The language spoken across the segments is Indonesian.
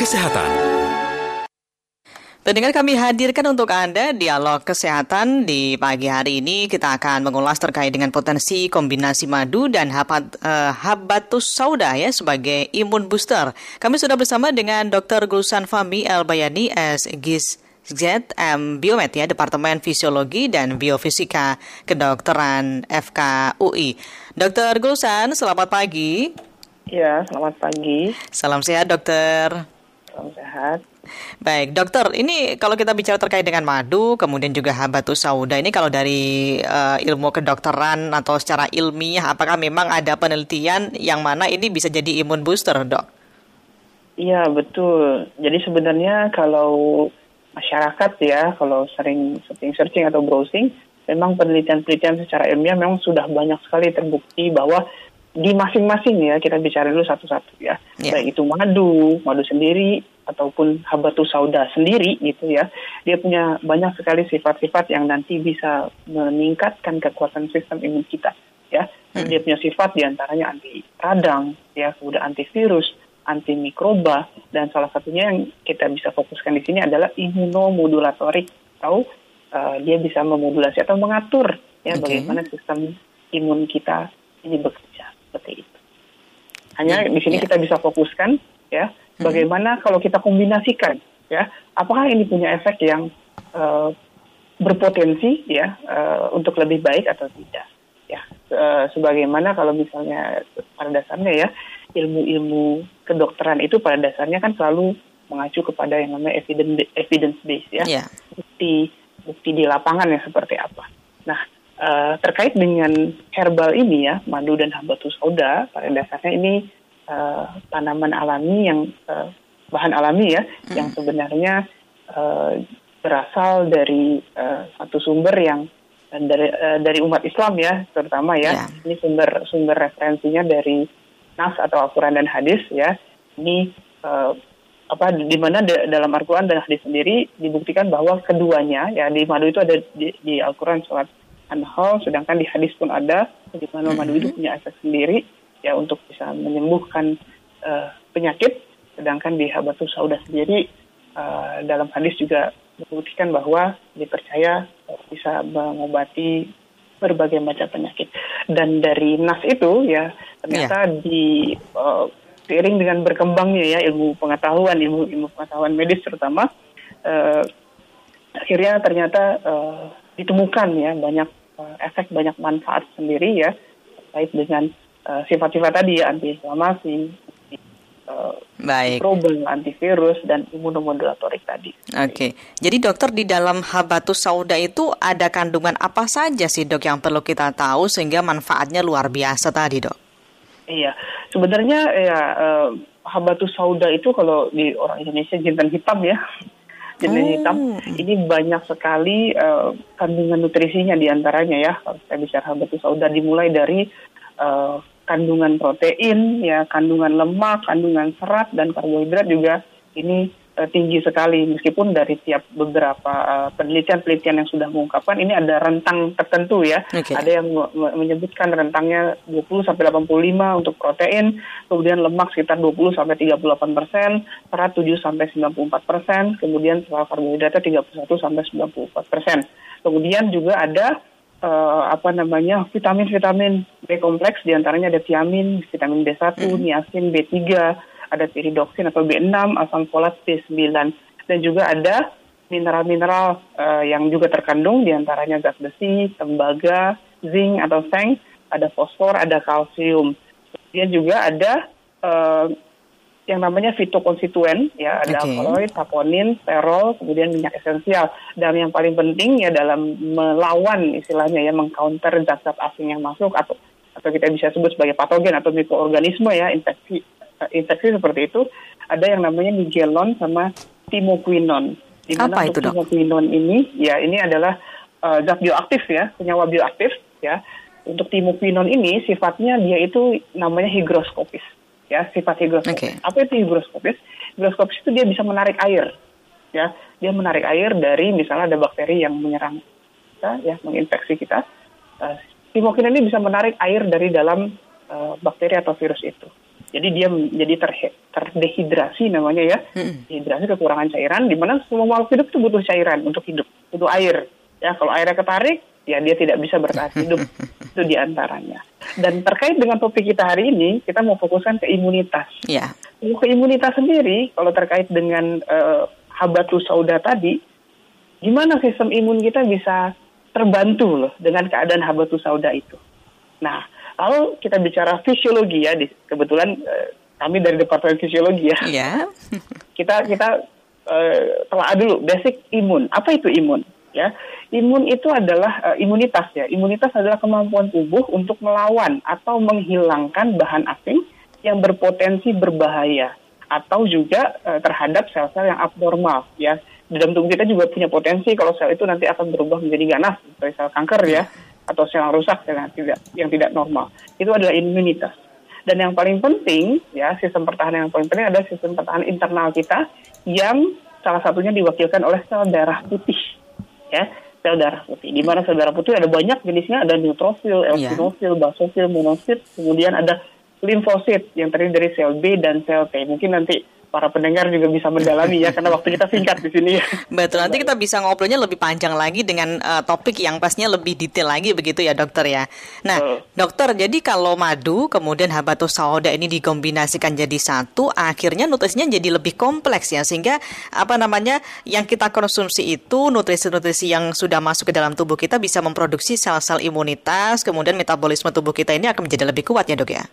Kesehatan Terdengar kami hadirkan untuk Anda dialog kesehatan di pagi hari ini. Kita akan mengulas terkait dengan potensi kombinasi madu dan habat, uh, habatus sauda ya sebagai imun booster. Kami sudah bersama dengan Dr. Gulsan Fami El Bayani as GIS ZM Biomed ya, Departemen Fisiologi dan Biofisika Kedokteran FKUI. Dr. Gulsan, selamat pagi. Ya, selamat pagi. Salam sehat, dokter. Salam sehat. Baik, dokter, ini kalau kita bicara terkait dengan madu, kemudian juga habatus sauda, ini kalau dari uh, ilmu kedokteran atau secara ilmiah, apakah memang ada penelitian yang mana ini bisa jadi imun booster, dok? Iya, betul. Jadi sebenarnya kalau masyarakat ya, kalau sering searching-searching atau browsing, memang penelitian-penelitian secara ilmiah memang sudah banyak sekali terbukti bahwa di masing-masing ya kita bicara dulu satu-satu ya yeah. baik itu madu madu sendiri ataupun habatus sauda sendiri gitu ya dia punya banyak sekali sifat-sifat yang nanti bisa meningkatkan kekuatan sistem imun kita ya hmm. dia punya sifat di antaranya anti radang ya kemudian antivirus anti mikroba dan salah satunya yang kita bisa fokuskan di sini adalah imunomodulatorik atau uh, dia bisa memodulasi atau mengatur ya okay. bagaimana sistem imun kita ini bekerja. Hanya ya, di sini ya. kita bisa fokuskan ya hmm. bagaimana kalau kita kombinasikan ya apakah ini punya efek yang uh, berpotensi ya uh, untuk lebih baik atau tidak ya uh, sebagaimana kalau misalnya pada dasarnya ya ilmu-ilmu kedokteran itu pada dasarnya kan selalu mengacu kepada yang namanya evidence evidence base ya yeah. bukti bukti di lapangan yang seperti apa. Nah Uh, terkait dengan herbal ini ya, madu dan habatus sauda, pada dasarnya ini uh, tanaman alami yang uh, bahan alami ya, hmm. yang sebenarnya uh, berasal dari uh, satu sumber yang dari uh, dari umat Islam ya, terutama ya. Yeah. Ini sumber sumber referensinya dari nas atau Al-Quran dan hadis ya. Ini uh, apa di mana dalam Al-Quran dan hadis sendiri dibuktikan bahwa keduanya ya di madu itu ada di, di Al-Quran surat Anhal, sedangkan di hadis pun ada di mana madu itu punya efek sendiri ya untuk bisa menyembuhkan uh, penyakit, sedangkan di habatus sauda sendiri uh, dalam hadis juga membuktikan bahwa dipercaya bisa mengobati berbagai macam penyakit. Dan dari nas itu ya ternyata yeah. di uh, seiring dengan berkembangnya ya ilmu pengetahuan, ilmu ilmu pengetahuan medis terutama uh, akhirnya ternyata uh, ditemukan ya banyak uh, efek banyak manfaat sendiri ya terkait dengan uh, sifat-sifat tadi ya antiinflamasi, uh, Baik. mikroba, antivirus dan imunomodulatorik tadi. Oke, okay. jadi dokter di dalam habatus sauda itu ada kandungan apa saja sih dok yang perlu kita tahu sehingga manfaatnya luar biasa tadi dok? Iya, sebenarnya ya uh, habatus sauda itu kalau di orang Indonesia jintan hitam ya jenis hmm. hitam ini banyak sekali uh, kandungan nutrisinya di antaranya ya. Kalau saya bicara habatus sauda dimulai dari uh, kandungan protein ya kandungan lemak kandungan serat dan karbohidrat juga. Ini uh, tinggi sekali meskipun dari tiap beberapa penelitian-penelitian uh, yang sudah mengungkapkan ini ada rentang tertentu ya. Okay. Ada yang menyebutkan rentangnya 20 sampai 85 untuk protein, kemudian lemak sekitar 20 sampai 38 persen, serat 7 sampai 94 persen, kemudian karbohidratnya 31 sampai 94 persen. Kemudian juga ada uh, apa namanya vitamin-vitamin B kompleks di antaranya ada tiamin, vitamin B1, hmm. niacin, B3, ada piridoksin atau B6, asam folat B9 dan juga ada mineral-mineral uh, yang juga terkandung di antaranya zat besi, tembaga, zinc atau seng, ada fosfor, ada kalsium. Kemudian juga ada uh, yang namanya fitokonstituen, ya ada okay. alkaloid, saponin, sterol, kemudian minyak esensial. Dan yang paling penting ya dalam melawan istilahnya ya mengcounter zat-zat asing yang masuk atau atau kita bisa sebut sebagai patogen atau mikroorganisme ya infeksi infeksi seperti itu ada yang namanya Nigellon sama Timoquinon. Di mana Apa itu dok? Timoquinon ini ya ini adalah uh, zat bioaktif ya, senyawa bioaktif ya. Untuk Timoquinon ini sifatnya dia itu namanya higroskopis ya, sifat higroskopis. Okay. Apa itu higroskopis? Higroskopis itu dia bisa menarik air ya. Dia menarik air dari misalnya ada bakteri yang menyerang kita ya, menginfeksi kita. Uh, Timoquinon ini bisa menarik air dari dalam uh, bakteri atau virus itu. Jadi dia jadi ter, terdehidrasi namanya ya. Hmm. Dehidrasi kekurangan cairan di mana semua makhluk hidup itu butuh cairan untuk hidup, butuh air. Ya, kalau airnya ketarik, ya dia tidak bisa bertahan hidup. itu di antaranya. Dan terkait dengan topik kita hari ini, kita mau fokuskan ke imunitas. Ya. Ke imunitas sendiri, kalau terkait dengan uh, habatus sauda tadi, gimana sistem imun kita bisa terbantu loh dengan keadaan habatus sauda itu. Nah, kalau kita bicara fisiologi ya, di, kebetulan uh, kami dari departemen fisiologi ya. Yeah. kita kita uh, telah dulu basic imun. Apa itu imun? Ya, imun itu adalah uh, imunitas ya. Imunitas adalah kemampuan tubuh untuk melawan atau menghilangkan bahan asing yang berpotensi berbahaya atau juga uh, terhadap sel-sel yang abnormal ya. Di dalam tubuh kita juga punya potensi kalau sel itu nanti akan berubah menjadi ganas seperti sel kanker ya atau sel yang rusak yang tidak yang tidak normal. Itu adalah imunitas. Dan yang paling penting ya sistem pertahanan yang paling penting adalah sistem pertahanan internal kita yang salah satunya diwakilkan oleh sel darah putih ya sel darah putih. Di mana sel darah putih ada banyak jenisnya, ada neutrofil, iya. eosinofil, basofil, monosit, kemudian ada limfosit yang terdiri dari sel B dan sel T. Mungkin nanti para pendengar juga bisa mendalami ya karena waktu kita singkat di sini ya. Betul, nanti kita bisa ngobrolnya lebih panjang lagi dengan uh, topik yang pastinya lebih detail lagi begitu ya dokter ya. Nah, uh. dokter, jadi kalau madu kemudian habatus sauda ini dikombinasikan jadi satu, akhirnya nutrisinya jadi lebih kompleks ya sehingga apa namanya yang kita konsumsi itu nutrisi-nutrisi yang sudah masuk ke dalam tubuh kita bisa memproduksi sel-sel imunitas, kemudian metabolisme tubuh kita ini akan menjadi lebih kuat ya dok ya.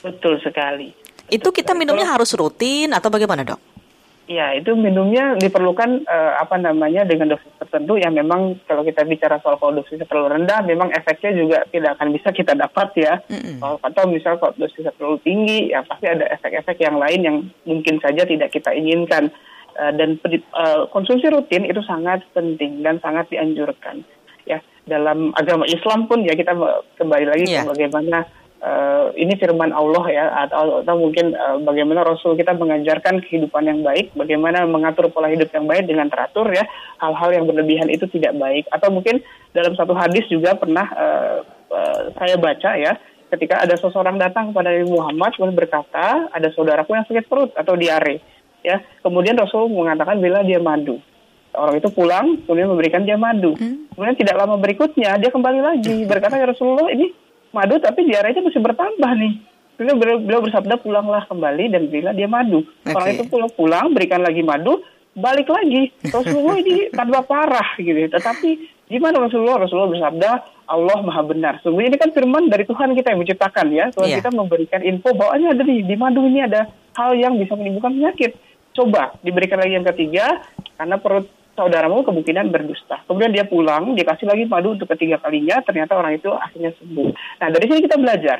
Betul sekali. Itu kita minumnya harus rutin atau bagaimana dok? Ya, itu minumnya diperlukan uh, apa namanya dengan dosis tertentu yang memang kalau kita bicara soal kalau dosisnya terlalu rendah, memang efeknya juga tidak akan bisa kita dapat ya. Mm-hmm. Atau misal kalau dosisnya terlalu tinggi, ya pasti ada efek-efek yang lain yang mungkin saja tidak kita inginkan. Uh, dan uh, konsumsi rutin itu sangat penting dan sangat dianjurkan. Ya, dalam agama Islam pun ya kita kembali lagi yeah. ke bagaimana uh, ini firman Allah ya atau, atau mungkin uh, bagaimana Rasul kita mengajarkan kehidupan yang baik, bagaimana mengatur pola hidup yang baik dengan teratur ya hal-hal yang berlebihan itu tidak baik. Atau mungkin dalam satu hadis juga pernah uh, uh, saya baca ya ketika ada seseorang datang kepada Nabi Muhammad kemudian berkata ada saudaraku yang sakit perut atau diare ya. Kemudian Rasul mengatakan bila dia madu. Orang itu pulang kemudian memberikan dia madu. Hmm. kemudian tidak lama berikutnya dia kembali lagi berkata ya Rasulullah ini madu tapi diarenya masih bertambah nih. Beliau, beliau, bersabda pulanglah kembali dan bila dia madu. Okay. Orang itu pulang pulang berikan lagi madu, balik lagi. Rasulullah ini tanpa parah gitu. Tetapi gimana Rasulullah? Rasulullah bersabda Allah maha benar. Sungguh ini kan firman dari Tuhan kita yang menciptakan ya. Tuhan yeah. kita memberikan info bahwa ini ada di, di madu ini ada hal yang bisa menimbulkan penyakit. Coba diberikan lagi yang ketiga karena perut saudaramu kemungkinan berdusta. Kemudian dia pulang, dikasih lagi madu untuk ketiga kalinya, ternyata orang itu akhirnya sembuh. Nah, dari sini kita belajar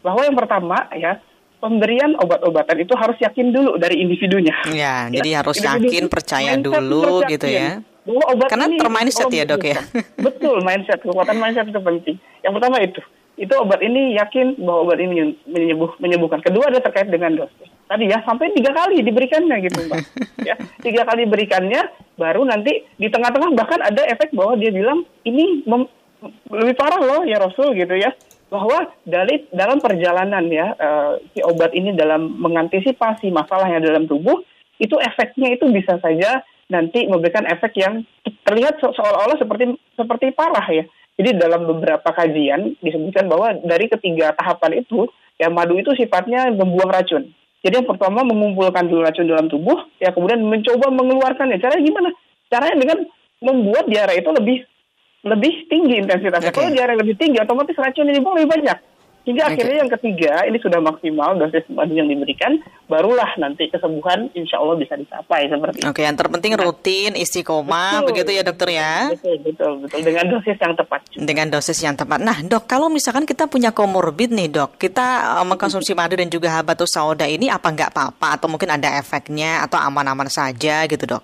bahwa yang pertama ya, pemberian obat-obatan itu harus yakin dulu dari individunya. Ya, ya. jadi harus Individu yakin, percaya dulu gitu ya. Bahwa obat Karena termindset ya dok ya. Betul, mindset, kekuatan mindset itu penting. Yang pertama itu, itu obat ini yakin bahwa obat ini menyembuh, menyembuhkan. Kedua ada terkait dengan dosis tadi ya sampai tiga kali diberikannya gitu mbak ya tiga kali berikannya baru nanti di tengah-tengah bahkan ada efek bahwa dia bilang ini lebih parah loh ya Rasul gitu ya bahwa dari dalam perjalanan ya uh, si obat ini dalam mengantisipasi masalah yang dalam tubuh itu efeknya itu bisa saja nanti memberikan efek yang terlihat seolah-olah seperti seperti parah ya. Jadi dalam beberapa kajian disebutkan bahwa dari ketiga tahapan itu ya madu itu sifatnya membuang racun. Jadi yang pertama mengumpulkan dulu racun dalam tubuh, ya kemudian mencoba mengeluarkannya. Caranya gimana? Caranya dengan membuat diare itu lebih lebih tinggi intensitasnya. Okay. Kalau diare lebih tinggi, otomatis racun yang dibuang lebih banyak. Hingga okay. akhirnya yang ketiga, ini sudah maksimal dosis madu yang diberikan, barulah nanti kesembuhan insya Allah bisa dicapai seperti Oke, okay, yang terpenting nah. rutin, istiqomah, betul, begitu ya dokter ya? Betul, betul, betul. Dengan dosis yang tepat. Juga. Dengan dosis yang tepat. Nah dok, kalau misalkan kita punya komorbid nih dok, kita uh, mengkonsumsi madu dan juga habatus sauda ini apa nggak apa-apa? Atau mungkin ada efeknya atau aman-aman saja gitu dok?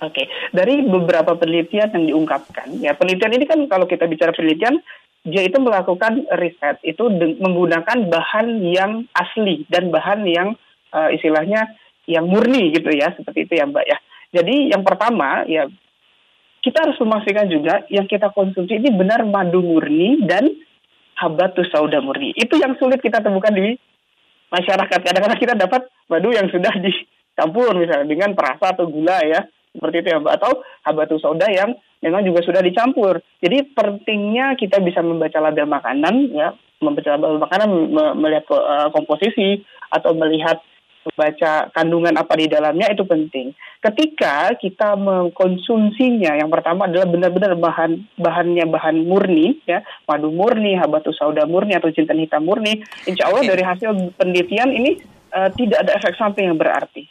Oke, okay. dari beberapa penelitian yang diungkapkan, ya penelitian ini kan kalau kita bicara penelitian, dia itu melakukan riset itu menggunakan bahan yang asli dan bahan yang uh, istilahnya yang murni gitu ya seperti itu ya Mbak ya. Jadi yang pertama ya kita harus memastikan juga yang kita konsumsi ini benar madu murni dan habatus sauda murni. Itu yang sulit kita temukan di masyarakat. Kadang-kadang kita dapat madu yang sudah dicampur misalnya dengan perasa atau gula ya seperti itu ya Mbak atau habatus soda yang memang juga sudah dicampur. Jadi pentingnya kita bisa membaca label makanan ya, membaca label makanan melihat uh, komposisi atau melihat membaca kandungan apa di dalamnya itu penting. Ketika kita mengkonsumsinya, yang pertama adalah benar-benar bahan bahannya bahan murni, ya madu murni, habatus sauda murni atau jinten hitam murni. Insya Allah dari hasil penelitian ini uh, tidak ada efek samping yang berarti.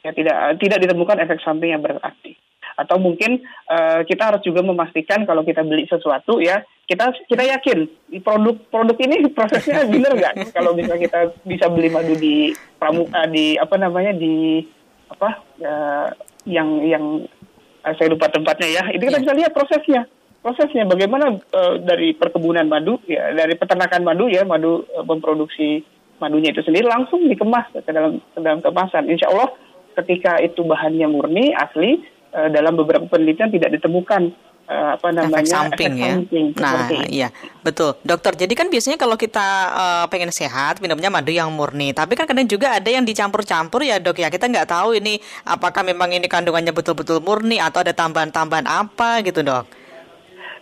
Ya tidak tidak ditemukan efek samping yang berarti. Atau mungkin uh, kita harus juga memastikan kalau kita beli sesuatu ya kita kita yakin produk produk ini prosesnya benar nggak? Kalau bisa kita bisa beli madu di pramuka di apa namanya di apa uh, yang yang uh, saya lupa tempatnya ya. Itu kita yeah. bisa lihat prosesnya. Prosesnya bagaimana uh, dari perkebunan madu ya dari peternakan madu ya madu uh, memproduksi madunya itu sendiri langsung dikemas ke dalam ke dalam kemasan. Insya Allah ketika itu bahannya murni asli uh, dalam beberapa penelitian tidak ditemukan uh, apa namanya efek samping efek ya. Samping, nah, iya, betul. Dokter, jadi kan biasanya kalau kita uh, pengen sehat minumnya madu yang murni, tapi kan kadang juga ada yang dicampur-campur ya, Dok ya. Kita nggak tahu ini apakah memang ini kandungannya betul-betul murni atau ada tambahan-tambahan apa gitu, Dok.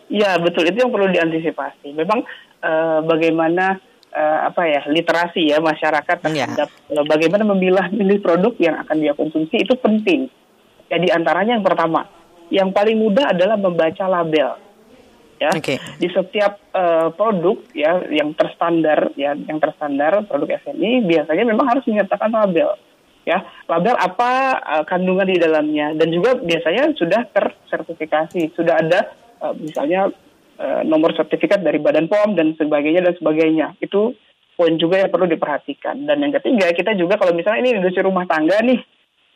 Iya, betul. Itu yang perlu diantisipasi. Memang uh, bagaimana uh, apa ya literasi ya masyarakat iya. terhadap ya. bagaimana memilah milih produk yang akan dia konsumsi itu penting. Ya di antaranya yang pertama, yang paling mudah adalah membaca label. Ya, okay. di setiap uh, produk ya yang terstandar ya yang terstandar produk SNI biasanya memang harus menyertakan label ya label apa uh, kandungan di dalamnya dan juga biasanya sudah tersertifikasi sudah ada uh, misalnya uh, nomor sertifikat dari Badan POM dan sebagainya dan sebagainya itu poin juga yang perlu diperhatikan dan yang ketiga kita juga kalau misalnya ini industri rumah tangga nih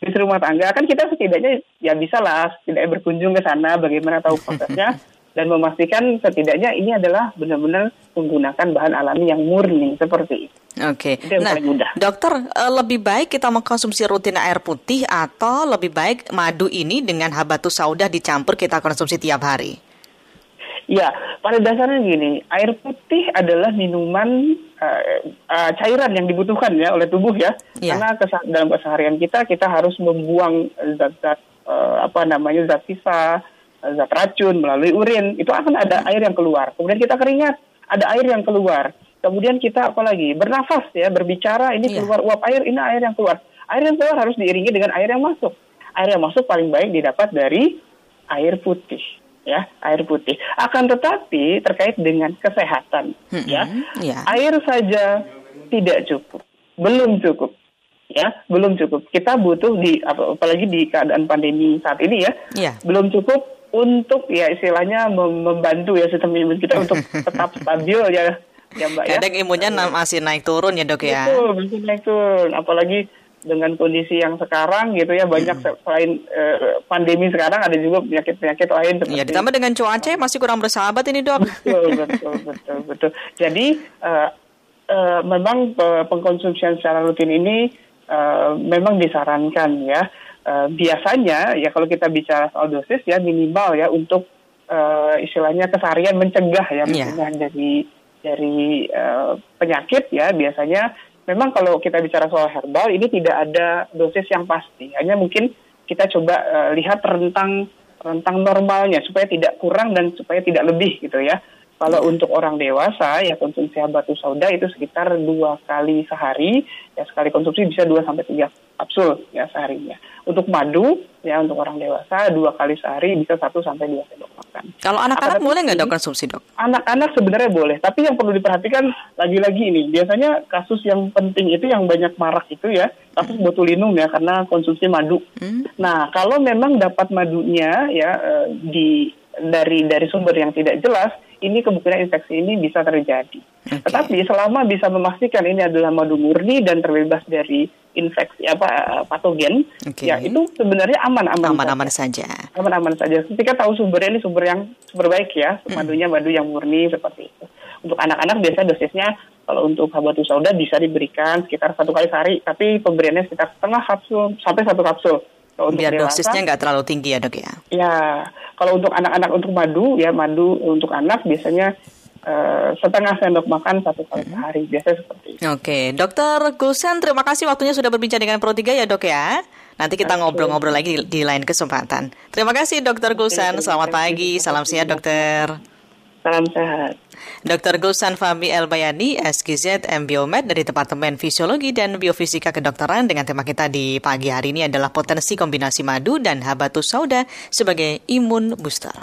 di rumah tangga kan kita setidaknya ya bisa lah tidak berkunjung ke sana bagaimana tahu prosesnya dan memastikan setidaknya ini adalah benar-benar menggunakan bahan alami yang murni seperti itu. Oke. Okay. nah, mudah. dokter, eh, lebih baik kita mengkonsumsi rutin air putih atau lebih baik madu ini dengan habatus sauda dicampur kita konsumsi tiap hari? Ya, pada dasarnya gini, air putih adalah minuman uh, uh, cairan yang dibutuhkan ya oleh tubuh ya. ya. Karena kesa dalam keseharian kita kita harus membuang zat-zat uh, apa namanya zat sisa, zat racun melalui urin. Itu akan ada air yang keluar. Kemudian kita keringat, ada air yang keluar. Kemudian kita apa lagi? Bernafas ya, berbicara ini ya. keluar uap air, ini air yang keluar. Air yang keluar harus diiringi dengan air yang masuk. Air yang masuk paling baik didapat dari air putih ya air putih. Akan tetapi terkait dengan kesehatan hmm, ya yeah. air saja tidak cukup, belum cukup ya belum cukup. Kita butuh di apalagi di keadaan pandemi saat ini ya yeah. belum cukup untuk ya istilahnya membantu ya sistem imun kita untuk tetap stabil ya ya mbak ya. Kadang imunnya masih naik turun ya dok ya. Betul, masih naik turun. Apalagi dengan kondisi yang sekarang gitu ya banyak hmm. selain uh, pandemi sekarang ada juga penyakit-penyakit lain. Iya ditambah dengan cuaca masih kurang bersahabat ini dok. Betul betul betul betul. Jadi uh, uh, memang pengkonsumsian secara rutin ini uh, memang disarankan ya. Uh, biasanya ya kalau kita bicara soal dosis ya minimal ya untuk uh, istilahnya keseharian mencegah ya yeah. mencegah dari dari uh, penyakit ya biasanya memang kalau kita bicara soal herbal ini tidak ada dosis yang pasti. Hanya mungkin kita coba uh, lihat rentang rentang normalnya supaya tidak kurang dan supaya tidak lebih gitu ya. Kalau untuk orang dewasa ya konsumsi batu sauda itu sekitar dua kali sehari ya sekali konsumsi bisa dua sampai tiga kapsul ya seharinya. Untuk madu ya untuk orang dewasa dua kali sehari bisa satu sampai dua sendok makan. Kalau anak-anak boleh nggak dok konsumsi dok? Anak-anak sebenarnya boleh, tapi yang perlu diperhatikan lagi-lagi ini biasanya kasus yang penting itu yang banyak marak itu ya kasus hmm. botulinum ya karena konsumsi madu. Hmm. Nah kalau memang dapat madunya ya eh, di dari dari sumber yang tidak jelas ini kemungkinan infeksi ini bisa terjadi. Okay. Tetapi selama bisa memastikan ini adalah madu murni dan terbebas dari infeksi apa patogen, okay. ya itu sebenarnya aman-aman aman-aman saja. Aman-aman saja. Ketika tahu sumbernya ini sumber yang sumber baik ya, hmm. madunya madu yang murni seperti itu. Untuk anak-anak biasa dosisnya kalau untuk habatus sauda bisa diberikan sekitar satu kali sehari, tapi pemberiannya sekitar setengah kapsul sampai satu kapsul. Kalau Biar dewasa, dosisnya nggak terlalu tinggi ya dok ya? Ya, kalau untuk anak-anak untuk madu ya madu untuk anak biasanya uh, setengah sendok makan satu kali sehari. Biasa seperti itu. Oke, Dokter Gulsen, terima kasih waktunya sudah berbincang dengan Pro 3 ya dok ya. Nanti kita ngobrol-ngobrol lagi di, di lain kesempatan. Terima kasih Dokter Gulsen, selamat pagi, salam sehat dokter. Salam sehat. Dr. Gulsan Fahmi El Bayani, SKZ M dari Departemen Fisiologi dan Biofisika Kedokteran dengan tema kita di pagi hari ini adalah potensi kombinasi madu dan habatus sauda sebagai imun booster.